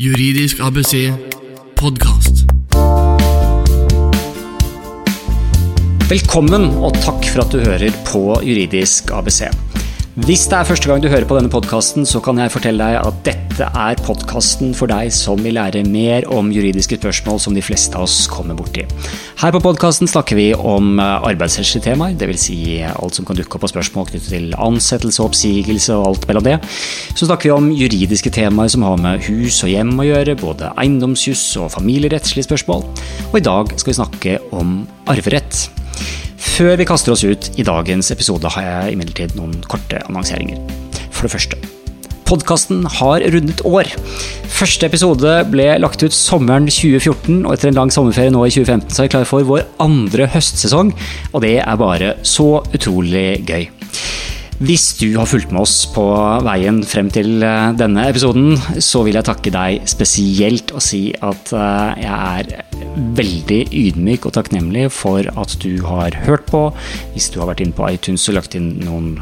Juridisk ABC podkast. Velkommen, og takk for at du hører på Juridisk ABC. Hvis det er første gang du hører på denne podkasten, så kan jeg fortelle deg at dette er podkasten for deg som vil lære mer om juridiske spørsmål som de fleste av oss kommer borti. Her på podkasten snakker vi om arbeidsrettslige temaer, dvs. Si alt som kan dukke opp av spørsmål knyttet til ansettelse, oppsigelse og alt mellom det. Så snakker vi om juridiske temaer som har med hus og hjem å gjøre, både eiendomsjuss og familierettslige spørsmål. Og i dag skal vi snakke om arverett. Før vi kaster oss ut i dagens episode, har jeg imidlertid noen korte annonseringer. For det første. Podkasten har rundet år. Første episode ble lagt ut sommeren 2014, og etter en lang sommerferie nå i 2015 så er vi klar for vår andre høstsesong, og det er bare så utrolig gøy. Hvis du har fulgt med oss på veien frem til eh, denne episoden, så vil jeg takke deg spesielt og si at eh, jeg er veldig ydmyk og takknemlig for at du har hørt på. Hvis du har vært inne på iTunes og lagt inn noen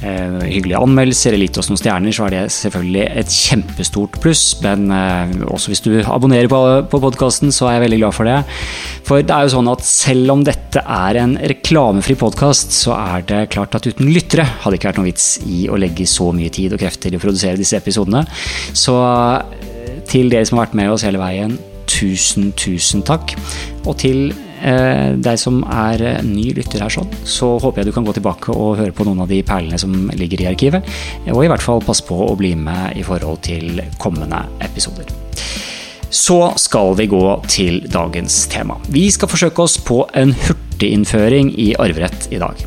hyggelige anmeldelser eller gitt oss noen stjerner, så er det selvfølgelig et kjempestort pluss. Men eh, også hvis du abonnerer på, på podkasten, så er jeg veldig glad for det. For det er jo sånn at selv om dette er en reklamefri podkast, så er det klart at uten lyttere hadde ikke vært noen vits i å legge så mye tid og krefter i å produsere disse episodene. Så eh, til dere som har vært med oss hele veien, tusen, tusen takk. Og til eh, deg som er ny lytter her, sånn, så håper jeg du kan gå tilbake og høre på noen av de perlene som ligger i arkivet. Og i hvert fall passe på å bli med i forhold til kommende episoder. Så skal vi gå til dagens tema. Vi skal forsøke oss på en hurtiginnføring i arverett i dag.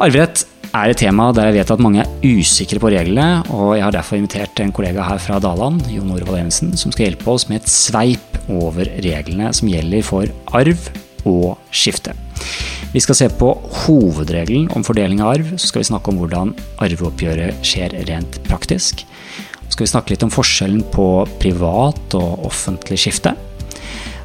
Arverett er et tema der jeg vet at mange er usikre på reglene, og jeg har derfor invitert en kollega her fra Daland, Jon Orvald Evensen, som skal hjelpe oss med et sveip over reglene som gjelder for arv og skifte. Vi skal se på hovedregelen om fordeling av arv, så skal vi snakke om hvordan arveoppgjøret skjer rent praktisk. Så skal vi snakke litt om forskjellen på privat og offentlig skifte.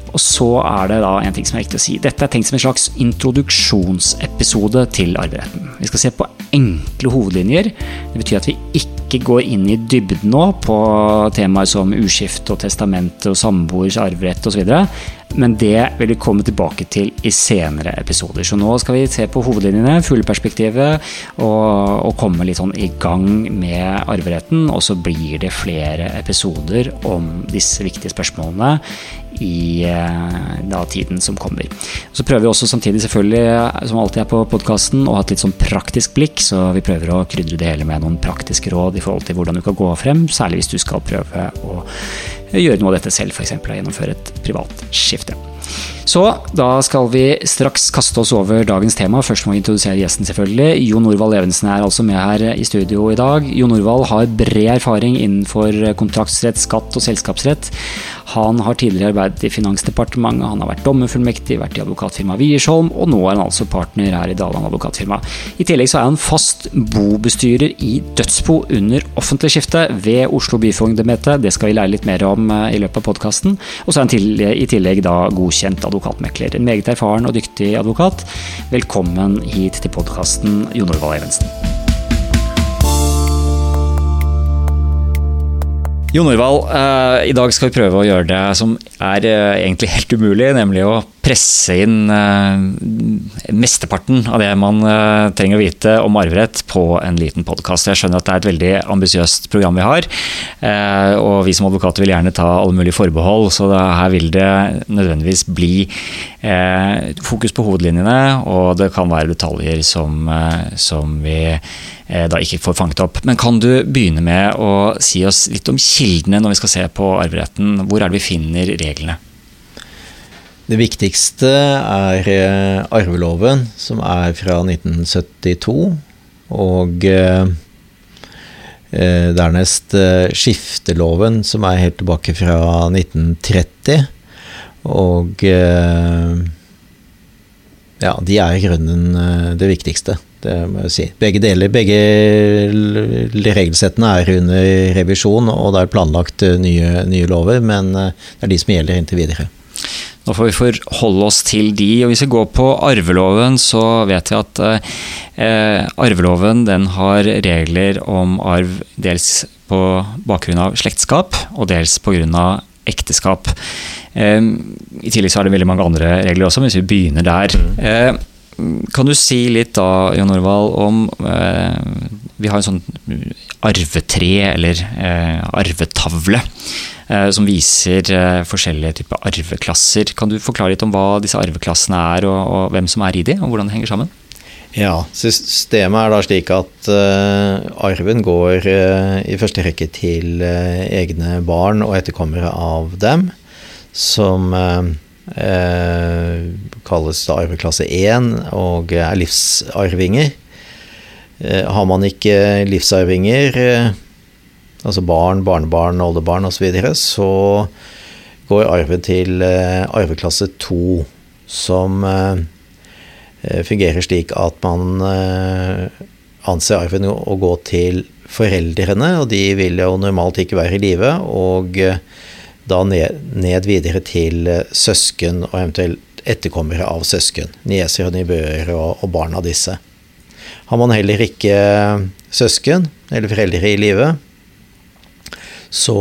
Og så er det da en ting som er viktig å si. Dette er tenkt som en slags introduksjonsepisode til arveretten. Vi skal se på enkle hovedlinjer. Det betyr at vi ikke går inn i dybden nå på temaer som uskifte og testamente og samboers arverett osv. Men det vil vi komme tilbake til i senere episoder. Så nå skal vi se på hovedlinjene, fugleperspektivet, og, og komme litt sånn i gang med arveretten. Og så blir det flere episoder om disse viktige spørsmålene i da, tiden som kommer. Så prøver vi også samtidig, selvfølgelig, som alltid er på podkasten, å ha et litt sånn praktisk blikk. Så vi prøver å krydre det hele med noen praktiske råd i forhold til hvordan du kan gå frem, særlig hvis du skal prøve å gjøre noe av dette selv, f.eks. gjennomføre et privat skifte. Så da skal vi straks kaste oss over dagens tema. Først må vi introdusere gjesten, selvfølgelig. Jon Norvald Evensen er altså med her i studio i dag. Jon Norvald har bred erfaring innenfor kontraktsrett, skatt og selskapsrett. Han har tidligere arbeidet i Finansdepartementet, han har vært dommerfullmektig, vært i advokatfirmaet Wiersholm, og nå er han altså partner her i Daland advokatfirma. I tillegg så er han fast bobestyrer i Dødsbo under offentlig skifte ved Oslo byfogdemete. Det skal vi lære litt mer om i løpet av podkasten. Og så er han i tillegg da godkjent advokatmekler. En meget erfaren og dyktig advokat. Velkommen hit til podkasten, Jon Orvald Evensen. Jon Norvald, uh, i dag skal vi prøve å gjøre det som er uh, egentlig helt umulig, nemlig å presse inn uh, mesteparten av det man trenger å vite om arverett på en liten podkast. Jeg skjønner at det er et veldig ambisiøst program vi har, og vi som advokater vil gjerne ta alle mulige forbehold, så her vil det nødvendigvis bli fokus på hovedlinjene, og det kan være detaljer som, som vi da ikke får fanget opp. Men kan du begynne med å si oss litt om kildene når vi skal se på arveretten? Hvor er det vi finner reglene? Det viktigste er arveloven, som er fra 1972. Og eh, dernest skifteloven, som er helt tilbake fra 1930. Og eh, ja, de er i grunnen det viktigste. Det må jeg si. Begge deler, begge regelsettene er under revisjon, og det er planlagt nye, nye lover, men det er de som gjelder inntil videre. Nå får vi forholde oss til de. og Hvis vi går på arveloven, så vet vi at eh, arveloven den har regler om arv dels på bakgrunn av slektskap, og dels pga. ekteskap. Eh, I tillegg så er det veldig mange andre regler også, hvis vi begynner der. Eh, kan du si litt da, Jon Orvald, om eh, Vi har en sånn arvetre, eller eh, arvetavle, eh, som viser eh, forskjellige typer arveklasser. Kan du forklare litt om hva disse arveklassene er, og, og hvem som er i de, og hvordan det henger sammen? Ja, systemet er da slik at uh, arven går uh, i første rekke til uh, egne barn og etterkommere av dem, som kalles da arveklasse 1 og er livsarvinger. Har man ikke livsarvinger, altså barn, barnebarn, oldebarn osv., så, videre, så går arven til arveklasse 2, som Eh, fungerer slik at man eh, anser arven å gå til foreldrene, og de vil jo normalt ikke være i live, og eh, da ned, ned, videre til søsken og eventuelt etterkommere av søsken. Nieser og nivøer og, og barn av disse. Har man heller ikke søsken eller foreldre i live, så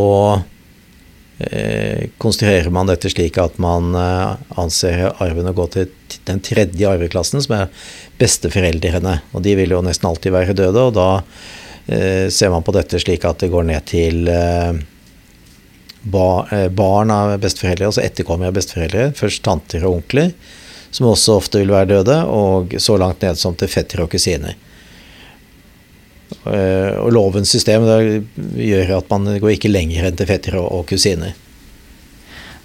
Eh, konstruerer man dette slik at man eh, anser arven å gå til den tredje arveklassen, som er besteforeldrene. Og de vil jo nesten alltid være døde, og da eh, ser man på dette slik at det går ned til barn av besteforeldre, altså etterkommere av besteforeldre. Først tanter og onkler, som også ofte vil være døde, og så langt ned som til fettere og kusiner. Eh, og lovens system gjør at man går ikke lenger enn til fettere og kusiner.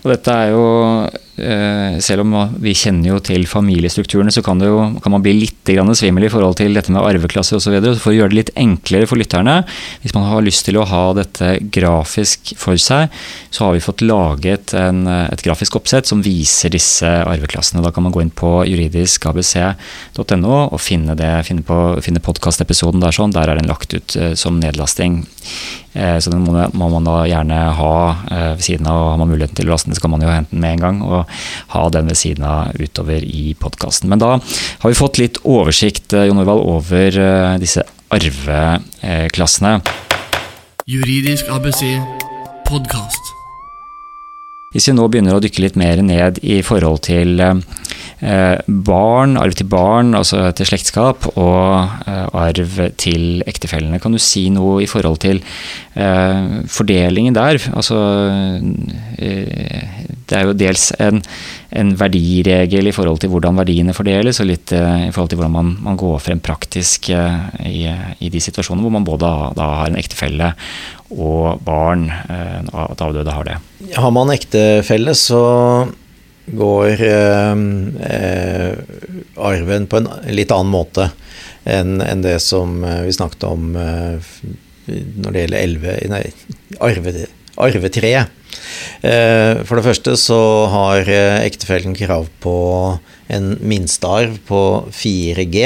Og dette er jo selv om vi kjenner jo til familiestrukturene, så kan, jo, kan man bli litt svimmel i forhold til dette med arveklasser osv. For å gjøre det litt enklere for lytterne, hvis man har lyst til å ha dette grafisk for seg, så har vi fått laget en, et grafisk oppsett som viser disse arveklassene. Da kan man gå inn på juridiskabc.no og finne, det, finne, finne podkastepisoden der sånn. Der er den lagt ut uh, som nedlasting. Uh, så den må, man da gjerne ha uh, ved siden av, og har man muligheten til å laste den, så kan man jo hente den med en gang. og ha den ved siden av utover i podkasten. Men da har vi fått litt oversikt eh, Jon Orvald, over eh, disse arveklassene. Juridisk ABC podkast. Hvis vi nå begynner å dykke litt mer ned i forhold til eh, barn, arv til barn, altså til slektskap, og arv til ektefellene, kan du si noe i forhold til fordelingen der? Altså det er jo dels en, en, verdiregel i forhold til hvordan verdiene fordeles, og litt i forhold til hvordan man, man går frem praktisk i, i, de situasjonene hvor man både da, da har en ektefelle og barn. Uh, at avdøde har det. Har man ektefelle, så går arven på en litt annen måte enn en det som vi snakket om når det gjelder elve, nei, arve, arvetreet. Eh, for det første så har eh, ektefellen krav på en minstearv på 4G.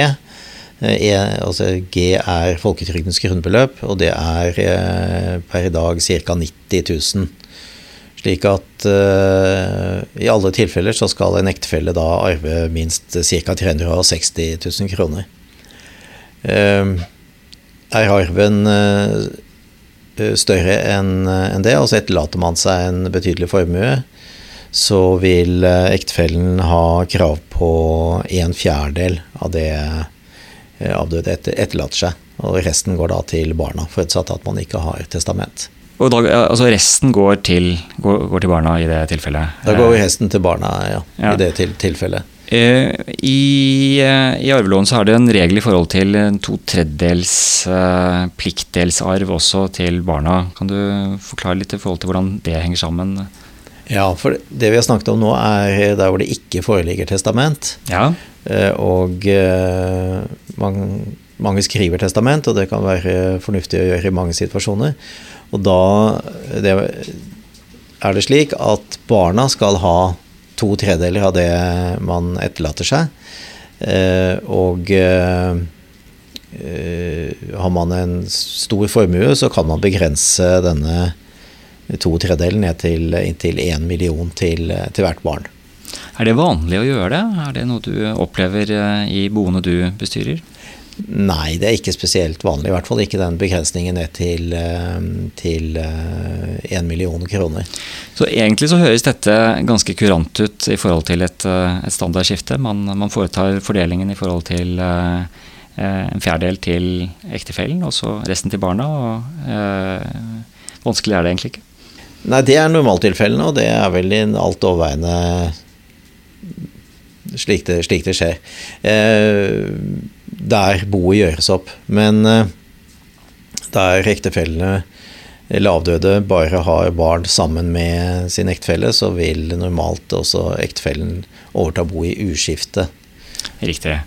Eh, e, altså G er folketrygdens grunnbeløp, og det er per i dag ca. 90 000. Slik at uh, i alle tilfeller så skal en ektefelle da arve minst ca. 360 000 kroner. Uh, er arven uh, Eh, større enn en det, og så etterlater man seg en betydelig formue, så vil eh, ektefellen ha krav på en fjerdedel av det eh, avdøde etter, etterlater seg. Og resten går da til barna, forutsatt at man ikke har testament. Og da, altså resten går til, går, går til, barna i det tilfellet? Da går resten til barna, ja. ja. I det til, tilfellet. Eh, I, eh, I arveloven så har det en regel i forhold til to tredjedels pliktdelsarv også til barna. Kan du forklare litt i forhold til hvordan det henger sammen? Ja, for det vi har snakket om nå er der hvor det ikke foreligger testament. Ja. Og mange, mange skriver testament, og det kan være fornuftig å gjøre i mange situasjoner. Og da det, er det slik at barna skal ha to tredeler av det man etterlater seg. Eh, og eh, har man en stor formue, så kan man begrense denne to tredelen ned til inntil én million til, til, hvert barn. Er det vanlig å gjøre det? Er det noe du opplever eh, i boende du bestyrer? Nei, det er ikke spesielt vanlig. I hvert fall ikke den begrensningen ned til, til 1 million kroner. Så egentlig så høres dette ganske kurant ut i forhold til et, et standardskifte. Man, man, foretar fordelingen i forhold til en fjerdedel til ektefellen, og så resten til barna. og eh, Vanskelig er det egentlig ikke. Nei, det er normaltilfellene, og det er vel i alt overveiende slik det, slik det skjer. Eh, der boet gjøres opp. Men eh, der ektefellene eller avdøde bare har barn sammen med sin ektefelle, så vil normalt også ektefellen overta boet i uskifte. Riktig.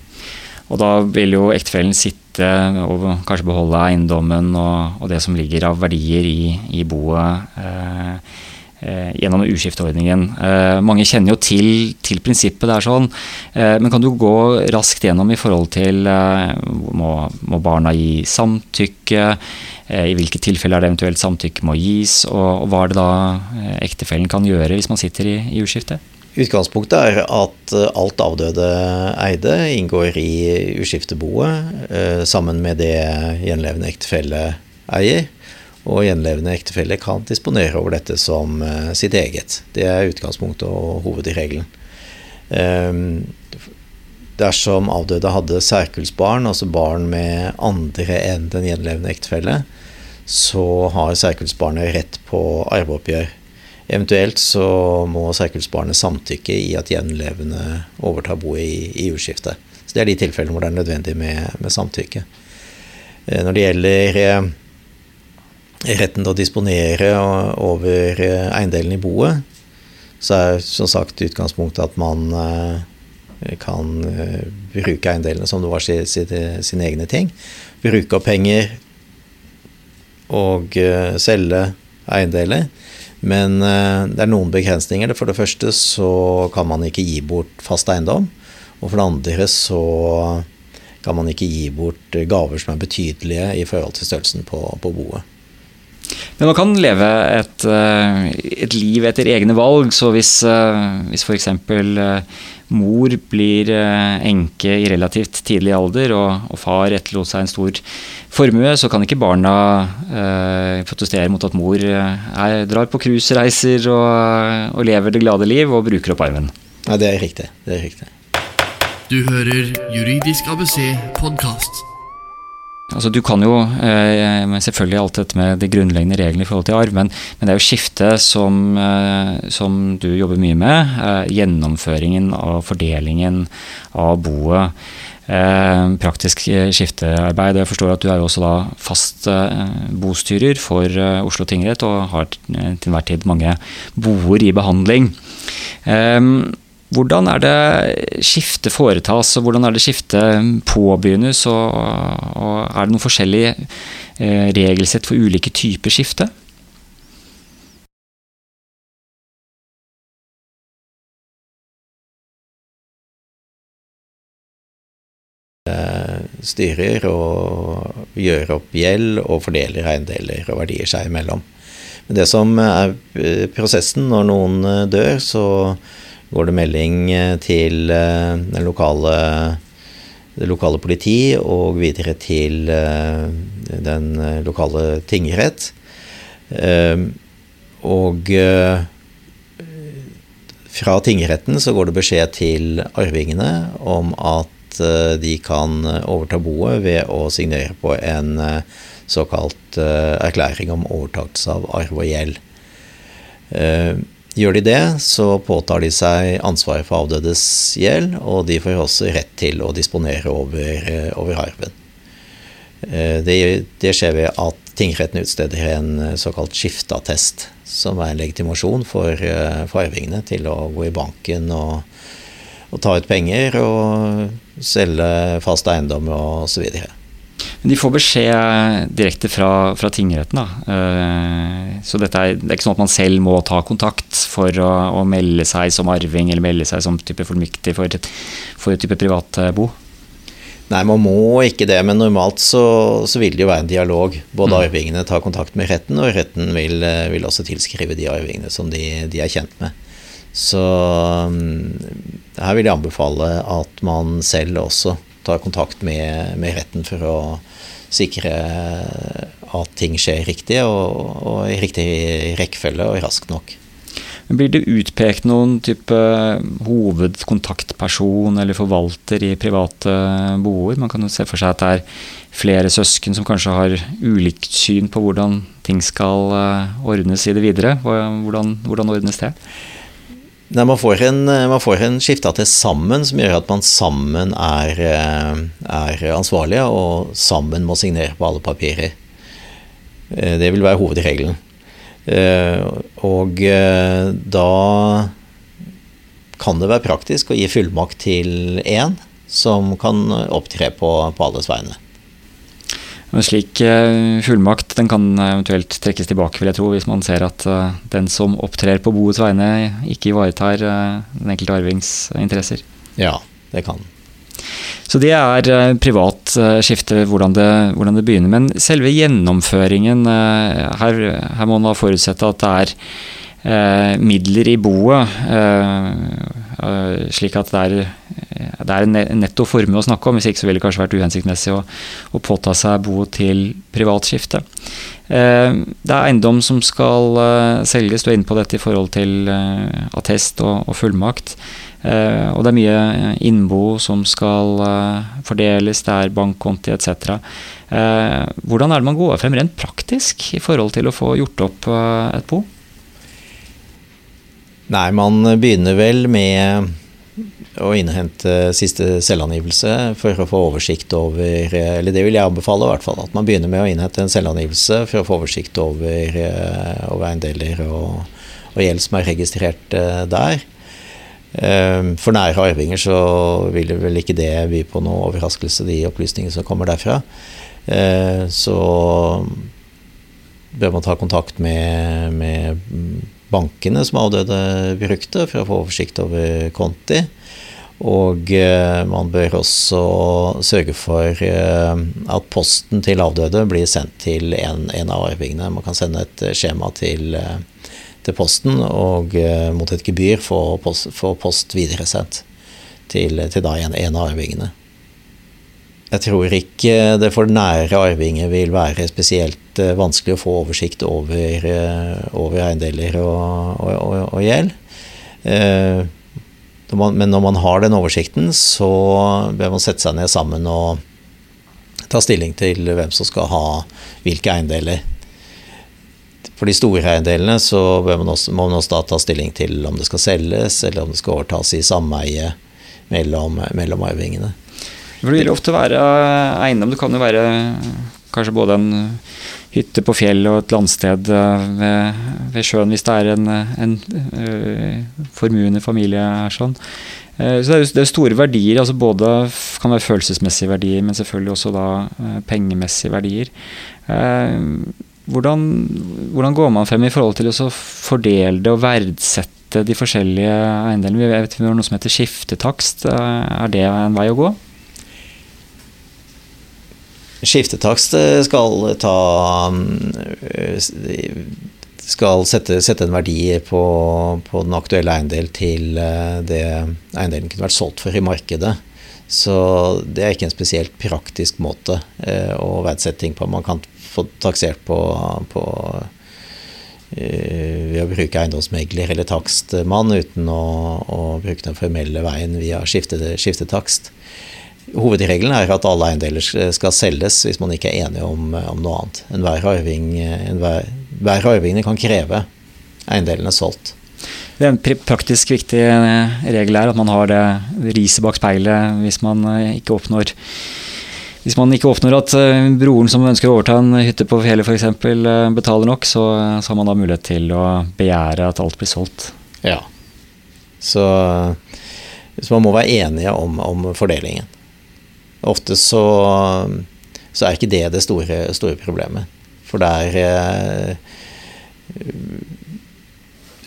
Og da vil jo ektefellen sitte og kanskje beholde eiendommen og, og det som ligger av verdier i, i boet. Eh, eh, gjennom uskifteordningen. Eh, mange kjenner jo til, til, prinsippet, det er sånn. Eh, men kan du gå raskt gjennom i forhold til eh, må, må, barna gi samtykke? Eh, I hvilke tilfeller er det eventuelt samtykke må gis? Og, hva er det da ektefellen kan gjøre hvis man sitter i, i uskifte? Utgangspunktet er at eh, alt avdøde eide inngår i uskifteboet eh, sammen med det gjenlevende ektefelle eier. Og gjenlevende ektefelle kan disponere over dette som eh, sitt eget. Det er utgangspunktet og hovedregelen. Dersom avdøde hadde særkullsbarn, altså barn med andre enn den gjenlevende ektefelle, så har særkullsbarnet rett på arveoppgjør Eventuelt så må særkullsbarnet samtykke i at gjenlevende overtar boet i, i jordskiftet. Så Det er de tilfellene hvor det er nødvendig med, med samtykke. Eh, når det gjelder eh, retten til å disponere over eh, eiendelen i boet, så er som sagt utgangspunktet at man kan bruke eiendelene som det var sine, egne ting. Bruke opp penger og selge eiendeler. Men eh, det er noen begrensninger. For det første så kan man ikke gi bort fast eiendom. Og for det andre så kan man ikke gi bort gaver som er betydelige i forhold til størrelsen på, på boet. Men man kan leve et, eh, et liv etter egne valg. Så hvis, eh, hvis f.eks. mor blir enke i relativt tidlig alder, og, og far etterlot seg en stor formue, så kan ikke barna eh, protestere mot at mor eh, er, drar på cruisereiser og, og, lever det glade liv og bruker opp arven. Ja, det er riktig. Det er riktig. Du hører Juridisk ABC podkast. Altså, du kan jo eh, selvfølgelig alt dette med de grunnleggende reglene i forhold til arv, men, men det er jo skiftet som, eh, som, du jobber mye med. Eh, gjennomføringen av fordelingen av boet. Praktisk skiftearbeid. Jeg forstår at du er jo også da fast bostyrer for Oslo tingrett og har til enhver tid mange boer i behandling. Hvordan er det skiftet foretas, og hvordan er det skiftet påbegynnes? Og, og er det noen forskjellige regelsett for ulike typer skifte? styrer og gjør opp gjeld og fordeler eiendeler og verdier seg imellom. Men det som er eh, prosessen når noen eh, dør, så går det melding til til lokale, det lokale politi og videre til den lokale tingrett. Og fra tingretten så går det beskjed til arvingene om at Eh, de kan eh, overta boet ved å signere på en eh, såkalt erklæring om overtakelse av arv og gjeld. Gjør de det, så påtar de seg ansvaret for avdødes gjeld, og de får også rett til å disponere over, over arven. Det, det, skjer ved at tingretten utsteder en såkalt skifteattest, som er en legitimasjon for, for arvingene til å gå i banken og og ta ut penger og selge fast eiendom osv. Men de får beskjed direkte fra, fra tingretten, da. Eh, så dette er, det er ikke sånn at man selv må ta kontakt for å, å melde seg som arving eller melde seg som type formyktig for, for et type privatbo? Nei, man må ikke det, men normalt så, så vil det jo være en dialog. Både mm. arvingene tar kontakt med retten, og retten vil, vil også tilskrive de arvingene som de, de er kjent med. Så um, her vil jeg anbefale at man selv også ta kontakt med, med retten for å sikre at ting skjer riktig, og, og i riktig rekkefølge og raskt nok. Blir det utpekt noen type hovedkontaktperson eller forvalter i private boer? Man kan jo se for seg at det er flere søsken som kanskje har ulikt syn på hvordan ting skal eh, ordnes i det videre. Hvordan, hvordan ordnes det? Nei, man får en, man får en skifteattest sammen som gjør at man sammen er, eh, er ansvarlige og sammen må signere på alle papirer. Eh, det vil være hovedregelen. Og da kan det være praktisk å gi fullmakt til én som kan opptre på, på alles vegne. En slik eh, fullmakt den kan eventuelt trekkes tilbake, vil jeg tro, hvis man ser at eh, den som opptrer på boets vegne, ikke ivaretar eh, den enkelte arvings interesser. Ja, det kan Så det er privat skifte, hvordan det, hvordan det begynner. Men selve gjennomføringen, her, her må man da forutsette at det er midler i boet, eh, slik at det er, det er, netto formue å snakke om. Hvis ikke så ville det kanskje vært uhensiktsmessig å, å påta seg boet til privatskifte. Eh, det er eiendom som skal eh, selges, du er inne på dette i forhold til eh, attest og, og fullmakt. Eh, og det er mye innbo som skal fordeles, det er bankkonti etc. hvordan er det man går frem rent praktisk i forhold til å få gjort opp et bo? Nei, man begynner vel med å innhente siste selvangivelse for å få oversikt over Eller det vil jeg anbefale, i hvert fall. At man begynner med å innhente en selvangivelse for å få oversikt over, eh, over eiendeler og, og, gjeld som er registrert eh, der. Eh, for nære arvinger så vil vel ikke det by på noe overraskelse, de opplysningene som kommer derfra. Så bør man ta kontakt med, med bankene som avdøde brukte, for å få oversikt over konti. Og eh, man bør også sørge for eh, at posten til avdøde blir sendt til en, en av arvingene. Man kan sende et skjema til, eh, til posten og mot et gebyr få post, få post videresendt til, til da en, en av arvingene. Jeg tror ikke det for nære arvinger vil være spesielt eh, vanskelig å få oversikt over, eh, over eiendeler og, og, og, og gjeld. Eh, men når man har den oversikten, så bør man sette seg ned sammen og ta stilling til hvem som skal ha hvilke eiendeler. For de store eiendelene så man også, må man også ta stilling til om det skal selges, eller om det skal overtas i sameie mellom, mellom arvingene. For det vil ofte være eiendom. Det kan jo være kanskje både en hytte på fjell og et landsted eh, ved, ved sjøen, hvis det er en, en uh, formuende familie her. sånn. Uh, så det er, det er store verdier, altså både kan være følelsesmessige verdier, men selvfølgelig også da pengemessige verdier. Hvordan, hvordan, går man frem i forhold til å fordele det og verdsette de forskjellige eiendelene? Vi vet vi har noe som heter skiftetakst. Er det en vei å gå? Skiftetakst eh, skal ta eh, skal sette, sette en verdi på, på, den aktuelle eiendel til eh, det eiendelen kunne vært solgt for i markedet. Så det er ikke en spesielt praktisk måte å verdsette ting på. Man kan få taksert på, på ved å bruke eiendomsmegler eller takstmann uten å, å bruke den formelle veien via skifte, skiftetakst. Hovedregelen er at alle eiendeler skal selges hvis man ikke er enig om, om noe annet. Enhver arving, enhver, hver arvingene kan kreve eiendelene solgt. Det er en praktisk viktig eh, regel er at man har det riset bak speilet hvis man eh, ikke oppnår hvis man ikke oppnår at eh, broren som ønsker å overta en hytte på fjellet f.eks. betaler nok, så, så, har man da mulighet til å begjære at alt blir solgt. Ja. Så, så man må være enige om, om fordelingen. Ofte så, så er ikke det det store, store problemet. For det er eh,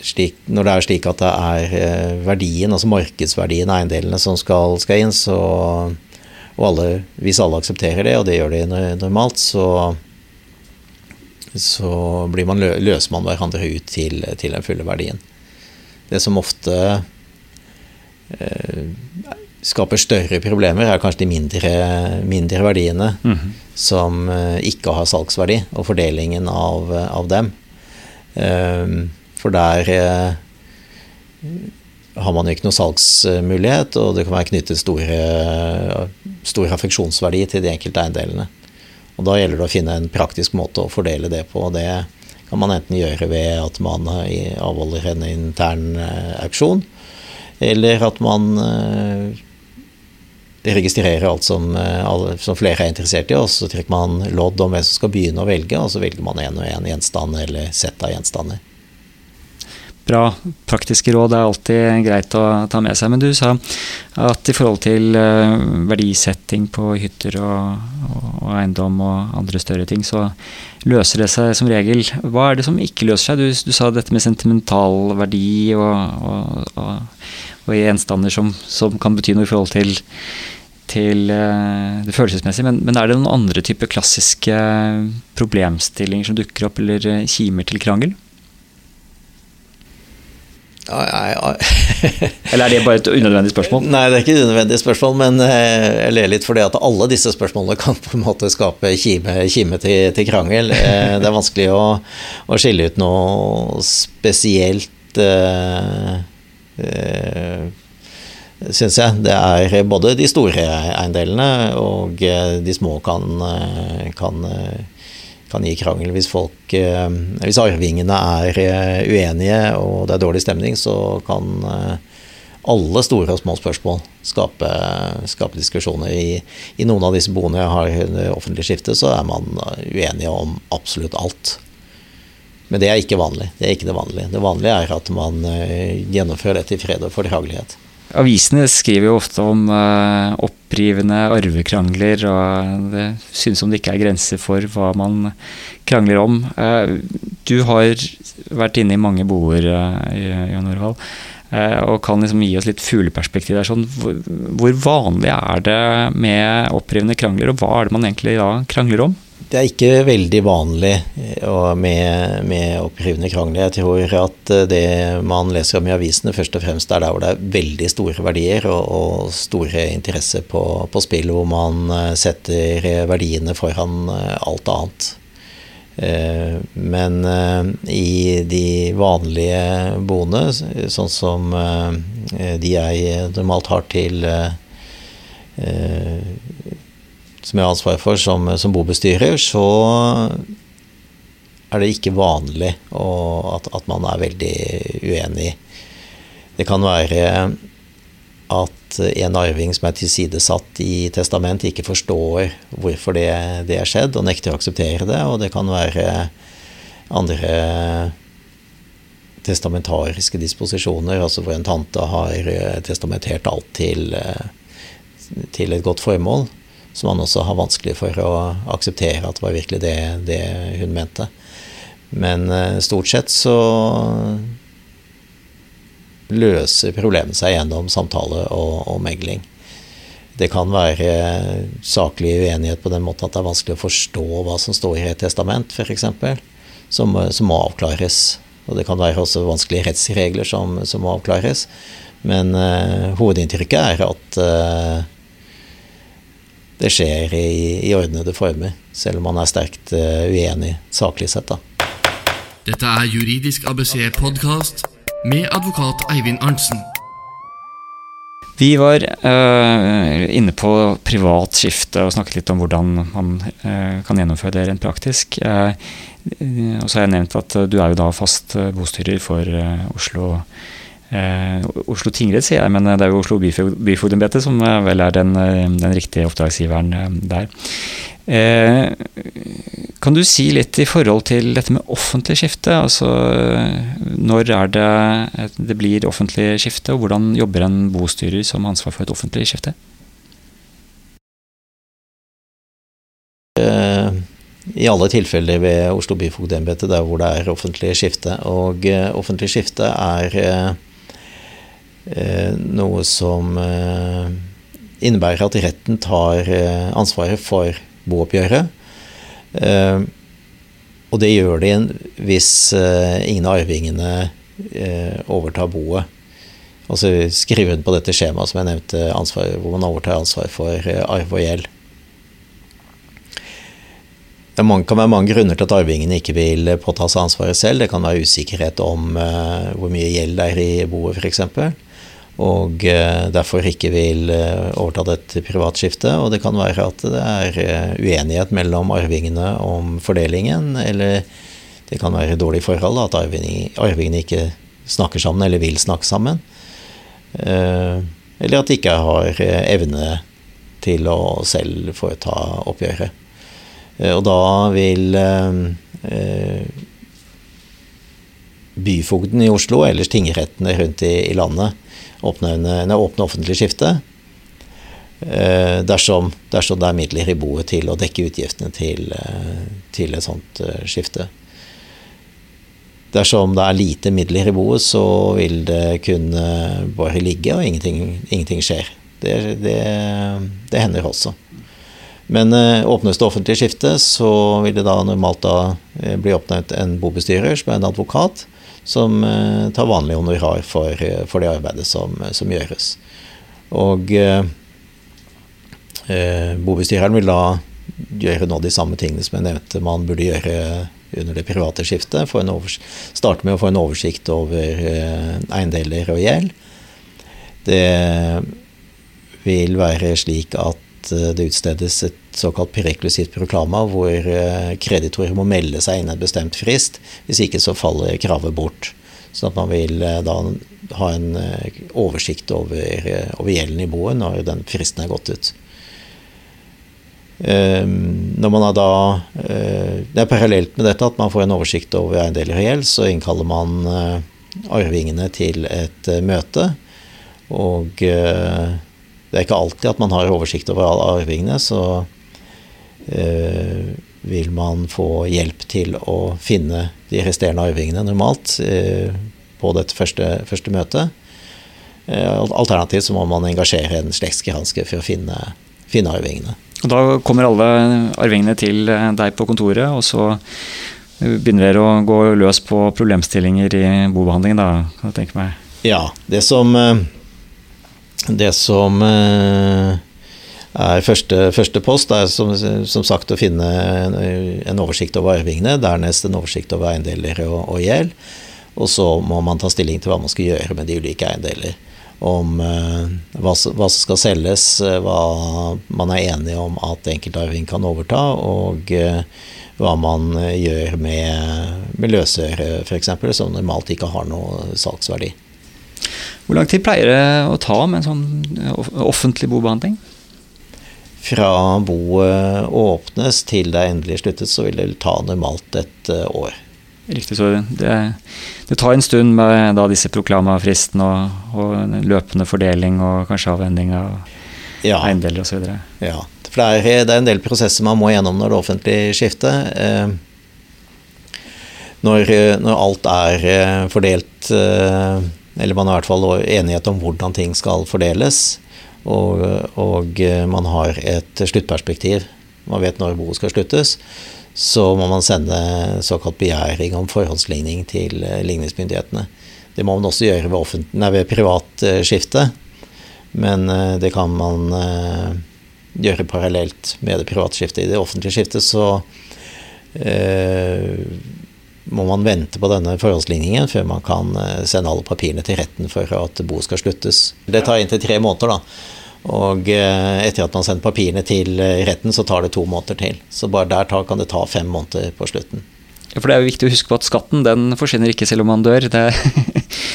slik, Når det er slik at det er eh, verdien, altså markedsverdien av eiendelene som skal, skal inn, så, og alle, hvis alle aksepterer det, og det gjør de normalt, så, så man, løser man hverandre ut til, til den fulle verdien. Det som ofte eh, skaper større problemer, er kanskje de mindre, mindre verdiene Mhm. som eh, ikke har salgsverdi, og fordelingen av, av dem. Eh, For der eh, har man jo ikke noe salgsmulighet, og det kan være knyttet store, stor affeksjonsverdi til de enkelte eiendelene. Og da gjelder det å finne en praktisk måte å fordele det på. og Det kan man enten gjøre ved at man eh, avholder en intern auksjon, eller at man eh, registrerer alt som, eh, som flere er interessert i, og så trekker man lodd om hvem som skal begynne å velge, og så velger man en og en gjenstand eller sett av gjenstander. Bra praktiske råd er alltid greit å ta med seg. Men du sa at i forhold til eh, verdisetting på hytter og, og, og eiendom og andre større ting, så løser det seg som regel. Hva er det som ikke løser seg? Du, du sa dette med sentimental verdi og, og, gjenstander som, som kan bety noe i forhold til til eh, det følelsesmessige, men, men er det noen andre typer klassiske problemstillinger som dukker opp, eller eh, kimer til krangel? Eller er det bare et unødvendig spørsmål? Nei, det er ikke et unødvendig spørsmål, men eh, jeg ler litt fordi at alle disse spørsmålene kan på en måte skape kime, kime til, til, krangel. Eh, det er vanskelig å, å skille ut noe spesielt øh, øh, Syns jeg. Det er både de store eiendelene og de små kan, kan kan gi krangel. Hvis, folk, eh, hvis arvingene er eh, uenige og det er dårlig stemning, så kan eh, alle store og små spørsmål skape, skape diskusjoner. I, I, noen av disse boene jeg har offentlig skifte, så er man uenige om absolutt alt. Men det er ikke vanlig. Det er ikke det vanlige. Det vanlige er at man gjennomfører dette i fred og fordragelighet. Avisene skriver jo ofte om uh, opprivende arvekrangler, og det synes som det ikke er grenser for hva man krangler om. Uh, du har vært inne i mange boer, uh, Jan Orvald, og kan liksom gi oss litt fugleperspektiv. Sånn, hvor, vanlig er det med opprivende krangler, og hva er det man egentlig da krangler om? Det er ikke veldig vanlig med, med opprivende krangler. Jeg tror at det man leser om i avisene, først og fremst er der hvor det er veldig store verdier og, og store interesser på, på, spill, hvor man setter verdiene foran alt annet. Men i de vanlige boende, sånn som de jeg normalt har til som jeg har ansvar for som, som bobestyrer, så er det ikke vanlig at, at, man er veldig uenig. Det kan være at en arving som er tilsidesatt i testament, ikke forstår hvorfor det, det er skjedd, og nekter å akseptere det. Og det kan være andre testamentariske disposisjoner, altså hvor en tante har testamentert alt til, til et godt formål som han også har vanskelig for å akseptere at var virkelig det, det hun mente. Men stort sett så løser problemet seg gjennom samtale og, og, megling. Det kan være saklig uenighet på den måten at det er vanskelig å forstå hva som står i et testament, f.eks., som, som må avklares. Og det kan være også vanskelige rettsregler som, som må avklares. Men uh, hovedinntrykket er at uh, det skjer i, i, ordnede former, selv om man er sterkt uh, uenig saklig sett. Da. Dette er Juridisk ABC podkast med advokat Eivind Arntzen. Vi var uh, inne på privat skifte og snakket litt om hvordan man uh, kan gjennomføre det rent praktisk. Uh, og så har jeg nevnt at du er jo da fast bostyrer for Oslo Oslo tingrett, sier jeg, men det er jo Oslo byfogdembete som vel er den, den riktige oppdragsgiveren der. Kan du si litt i forhold til dette med offentlig skifte? Altså når er det det blir offentlig skifte, og hvordan jobber en bostyrer som har ansvar for et offentlig skifte? I alle tilfeller ved Oslo byfogdembete der hvor det er offentlig skifte. Og offentlig skifte er noe som innebærer at retten tar ansvaret for booppgjøret. Og det gjør de hvis ingen av arvingene overtar boet. Altså skrive på dette skjemaet som jeg nevnte, ansvar, hvor man overtar ansvar for arv og gjeld. Det kan være mange grunner til at arvingene ikke vil påta seg ansvaret selv. Det kan være usikkerhet om hvor mye gjeld det er i boet, f.eks. Og uh, derfor ikke vil uh, overta dette privatskiftet. Og det kan være at det er uenighet mellom arvingene om fordelingen. Eller det kan være dårlig forhold, at arvingene, ikke snakker sammen eller vil snakke sammen. Eller at de ikke har evne til å selv foreta oppgjøret. Eh, og da vil eh, eh, byfogden i Oslo, ellers tingrettene rundt i landet, åpne, åpne offentlig skifte. Dersom, dersom, det er midler i boet til å dekke utgiftene til, til et sånt skifte. Dersom det er lite midler i boet, så vil det kunne bare ligge, og ingenting, ingenting skjer. Det, det, det hender også. Men eh, åpnes det offentlig skifte, så vil det da normalt da eh, bli oppnevnt en bobestyrer som er en advokat, som eh, tar vanlig honorar for, for det arbeidet som, som gjøres. Og eh, bobestyreren vil da gjøre nå de samme tingene som jeg nevnte man burde gjøre under det private skiftet. Starte med å få en oversikt over eh, eiendeler og gjeld. Det vil være slik at Eh, det utstedes et såkalt prereklusivt proklama, hvor eh, kreditorer må melde seg innen en bestemt frist. Hvis ikke så faller kravet bort. Sånn at man vil eh, da ha en oversikt over, over boet når den fristen er gått ut. Når man da Det er parallelt med dette at man får en oversikt over eiendeler og gjeld, så innkaller man arvingene til et møte. Og det er ikke alltid at man har oversikt over alle arvingene, så eh, vil man få hjelp til å finne de resterende arvingene normalt eh, på dette første, første møtet. Eh, alternativt så må man engasjere en slektsgransker for å finne, finne arvingene. Og Da kommer alle arvingene til deg på kontoret, og så begynner dere å gå løs på problemstillinger i bobehandlingen, da, kan jeg tenke meg? Ja. Det som eh, det som eh, er første, første post, er som, som, sagt å finne en oversikt over arvingene. Dernest en oversikt over eiendeler og, og gjeld. Og så må man ta stilling til hva man skal gjøre med de ulike eiendeler. Om eh, hva, hva, som skal selges, uh, hva man er enig om at enkeltarving kan overta, og eh, hva man gjør med, med løsøre f.eks., som normalt ikke har noe salgsverdi. Hvor lang tid pleier det å ta med en sånn offentlig bobehandling? Fra boet åpnes til det endelig sluttet, så vil det ta normalt et eh, år. Riktig, så det, det tar en stund med da disse proklamafristene og, og løpende fordeling og kanskje avhending av ja. eiendeler osv. Ja, for det er, det er, en del prosesser man må gjennom når det offentlige skifter. Eh, når, når, alt er eh, fordelt eller man har i hvert fall enighet om hvordan ting skal fordeles. Og, og eh, man har et sluttperspektiv. Man vet når boet skal sluttes. Så må man sende såkalt begjæring om forhåndsligning til eh, ligningsmyndighetene. Det må man også gjøre ved, nei, ved privat uh, skifte. Men det kan man gjøre parallelt med det private skiftet. I det offentlige skiftet så må man vente på denne forholdsligningen før man kan eh, sende alle papirene til retten for at boet skal sluttes. Det tar inntil tre måneder, da. Og eh, etter at man sender papirene til eh, retten, så tar det to måneder til. Så bare der kan det ta fem måneder på slutten. Ja, for det er jo viktig å huske på at skatten den forsvinner ikke selv om man dør. Det,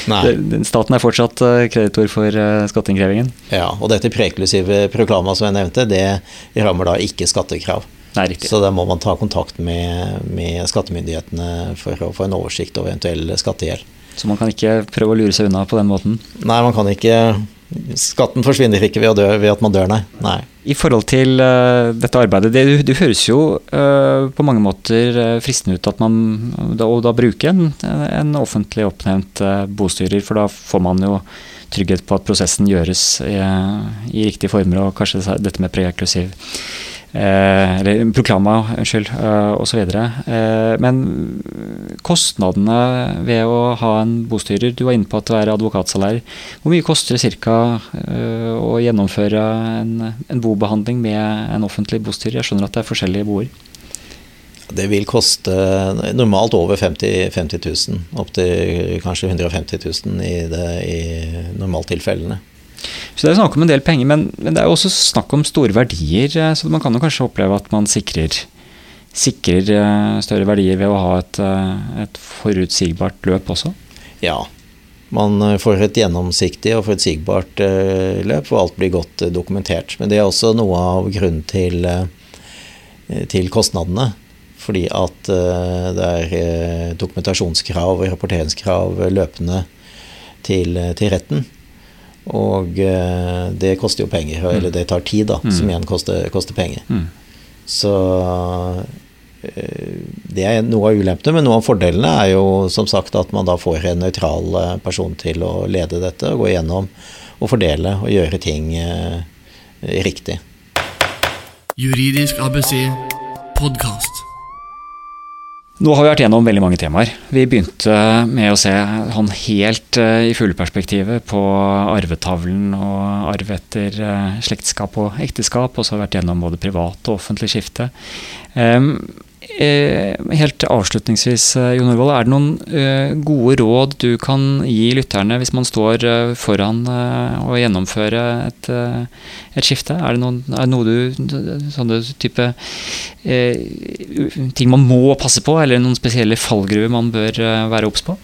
staten er fortsatt kreditor for skatteinnkrevingen. Ja, og dette preklusive proklama som jeg nevnte, det rammer da ikke skattekrav. Nei, så da må man ta kontakt med, med, skattemyndighetene for å få en oversikt over eventuell skattegjeld. Så man kan ikke prøve å lure seg unna på den måten? Nei, man kan ikke Skatten forsvinner ikke ved, dø, ved at man dør, nei. nei. I forhold til uh, dette arbeidet, det, det, høres jo uh, på mange måter uh, fristende ut at man da, og da bruker en, en offentlig oppnevnt bostyrer, for da får man jo trygghet på at prosessen gjøres i, i riktige former, og kanskje dette med preeklusiv Eh, eller Proklama, unnskyld, eh, osv. Eh, men kostnadene ved å ha en bostyrer Du var inne på at det er advokatsalær. Hvor mye koster det ca. å gjennomføre en, en bobehandling med en offentlig bostyrer? Jeg skjønner at det er forskjellige boer. Det vil koste normalt over 50, 50 000. Opptil kanskje 150 000 i, det, i normaltilfellene. Så det er snakk om en del penger, men, men, det er jo også snakk om store verdier. Eh, så man kan jo kanskje oppleve at man sikrer, sikrer eh, større verdier ved å ha et, eh, et forutsigbart løp også? Ja. Man får et gjennomsiktig og forutsigbart løp, og alt blir godt dokumentert. Men det er også noe av grunnen til, til kostnadene. Fordi at det er dokumentasjonskrav og rapporteringskrav løpende til, til retten. Og eh, det koster jo penger, mm. eller det tar tid, da, mm. som igjen koster, koster penger. Mm. Så eh, det er noe av ulempene, men noe av fordelene er jo som sagt at man da får en nøytral eh, person til å lede dette, og gå igjennom og fordele og gjøre ting riktig. Juridisk ABC podkast. Nå har vi vært gjennom veldig mange temaer. Vi begynte med å se han helt uh, i fugleperspektivet på arvetavlen og arv etter uh, slektskap og ekteskap, og så har vi vært gjennom både privat og offentlig skifte. Um, Eh, helt avslutningsvis, eh, Jon Orvold, er det noen eh, gode råd du kan gi lytterne hvis man står foran å gjennomføre et, et skifte? Er det, noen, er det noe du Sånne type ting man må passe på, eller noen spesielle fallgruver man bør være obs på?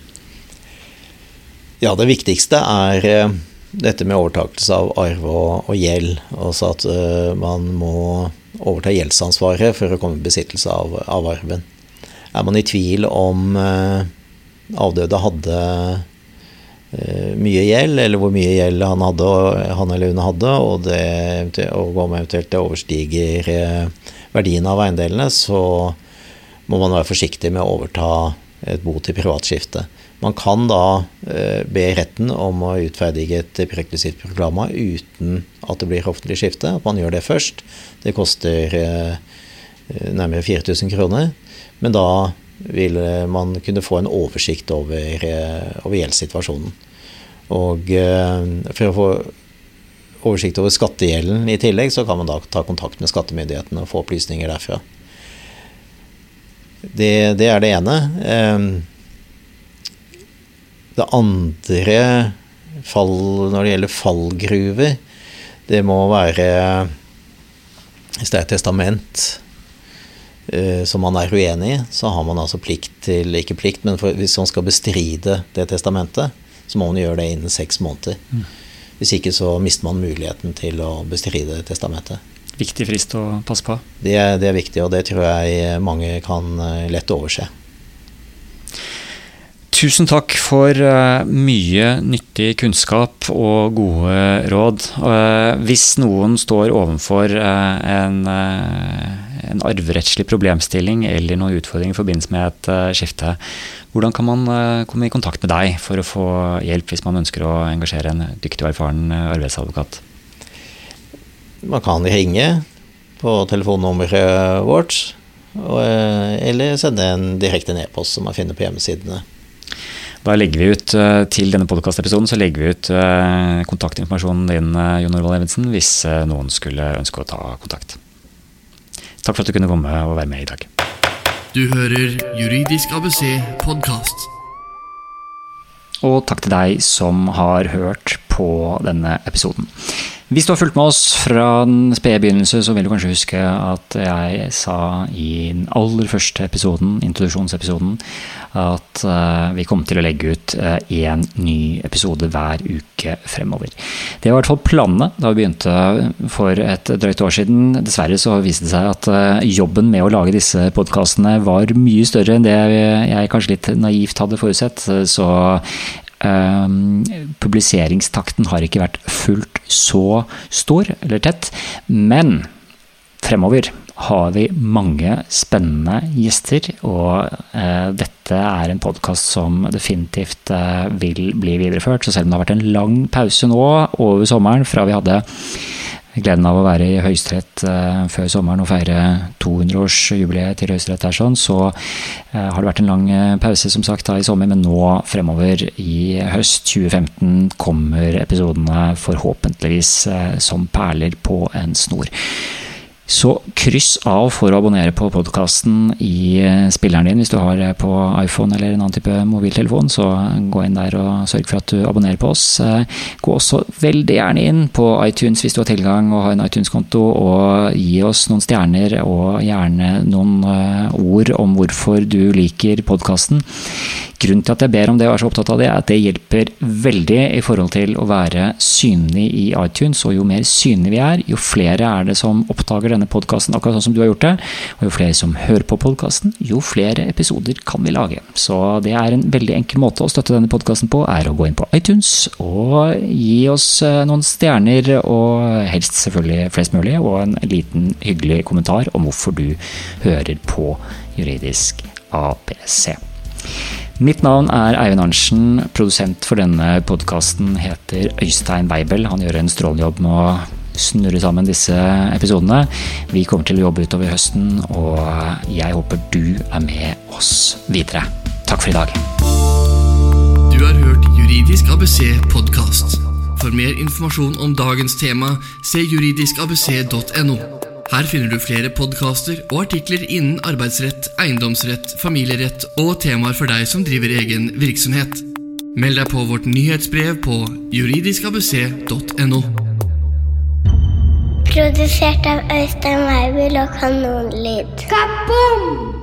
Ja, det viktigste er dette med overtakelse av arv og, og gjeld. Altså at man må overta gjeldsansvaret for å komme i besittelse av, av arven. Er man i tvil om eh, avdøde hadde eh, mye gjeld, eller hvor mye gjeld han, hadde, han eller hun hadde, og, det, om eventuelt det overstiger eh, verdien av eiendelene, så må man være forsiktig med å overta et bo til privatskifte. Man kan da eh, be retten om å utferdige et prekvisitt proklama uten at det blir offentlig skifte. At man gjør det først. Det koster eh, nærmere 4000 kroner. Men da vil man kunne få en oversikt over, eh, over gjeldssituasjonen. Og for å få oversikt over skattegjelden i tillegg, så kan man da ta kontakt med skattemyndighetene og få opplysninger derfra. Det, det er det ene. Det andre fall, når det gjelder fallgruver, det må være Hvis det er et testament uh, som man er uenig i, så har man altså plikt til Ikke plikt, men for, hvis man skal bestride det testamentet, så må man gjøre det innen seks måneder. Mm. Hvis ikke så mister man muligheten til å bestride testamentet. Viktig frist å passe på? Det, det er viktig, og det tror jeg mange kan eh, lett overse. Tusen takk for uh, mye nyttig kunnskap og gode råd. Uh, hvis noen står overfor uh, en, en, arverettslig problemstilling eller noen utfordringer i forbindelse med et skifte, hvordan kan man komme i kontakt med deg for å få hjelp hvis man ønsker å engasjere en dyktig og erfaren arbeidsadvokat? Man kan ringe på telefonnummeret vårt, eller sende en direkte e-post som man finner på hjemmesidene. Da legger vi ut eh, til denne podkastepisoden så legger vi ut eh, kontaktinformasjonen din, eh, Jon Orvald Evensen, hvis noen skulle ønske å ta kontakt. Takk for at du kunne komme og være med i dag. Du hører Juridisk ABC podkast. Og takk til deg som har hørt på denne episoden. Hvis du har fulgt med oss fra den spede begynnelse, så vil du kanskje huske at jeg sa i den aller første episoden, introduksjonsepisoden, at uh, vi kom til å legge ut én uh, ny episode hver uke fremover. Det var i hvert fall planene da vi begynte for et drøyt år siden. Dessverre så viste det seg at uh, jobben med å lage disse podkastene var mye større enn det jeg kanskje litt naivt hadde forutsett. Så publiseringstakten har ikke vært fullt så stor eller tett, men fremover har vi mange spennende gjester, og eh, dette er en podkast som definitivt eh, vil bli videreført. Så selv om det har vært en lang pause nå over sommeren fra vi hadde gleden av å være i Høyesterett uh, før sommeren og feire 200-årsjubileet til Høyesterett her, sånn, så uh, har det vært en lang uh, pause som sagt da i sommer, men nå fremover i høst 2015 kommer episodene forhåpentligvis som perler på en snor. Så kryss av for å abonnere på podkasten i eh, spilleren din hvis du har på iPhone eller en annen type mobiltelefon. Så gå inn der og sørg for at du abonnerer på oss. Eh, gå også veldig gjerne inn på iTunes hvis du har tilgang og har en iTunes-konto, og gi oss noen stjerner og gjerne noen eh, ord om hvorfor du liker podkasten. Grunnen til at jeg ber om det og er så opptatt av det, er at det hjelper veldig i forhold til å være synlig i iTunes. Og jo mer synlig vi er, jo flere er det som oppdager denne podkasten, akkurat sånn som du har gjort det. Og jo flere som hører på podkasten, jo flere episoder kan vi lage. Så det er en veldig enkel måte å støtte denne podkasten på, er å gå inn på iTunes og gi oss eh, noen stjerner, og helst selvfølgelig flest mulig, og en liten hyggelig kommentar om hvorfor du hører på Juridisk APC. Mitt navn er Eivind Arntzen. Produsent for denne podkasten heter Øystein Weibel. Han gjør en strålende jobb med å snurre sammen disse episodene. Vi kommer til å jobbe utover høsten, og jeg håper du er med oss videre. Takk for i dag. Du har hørt Juridisk ABC podkast. For mer informasjon om dagens tema, se juridiskabc.no. Her finner du flere podkaster og artikler innen arbeidsrett, eiendomsrett, familierett og temaer for deg som driver egen virksomhet. Meld deg på vårt nyhetsbrev på juridiskabc.no. Produsert av Øystein Weibel og Kanonlyd. Kaboom!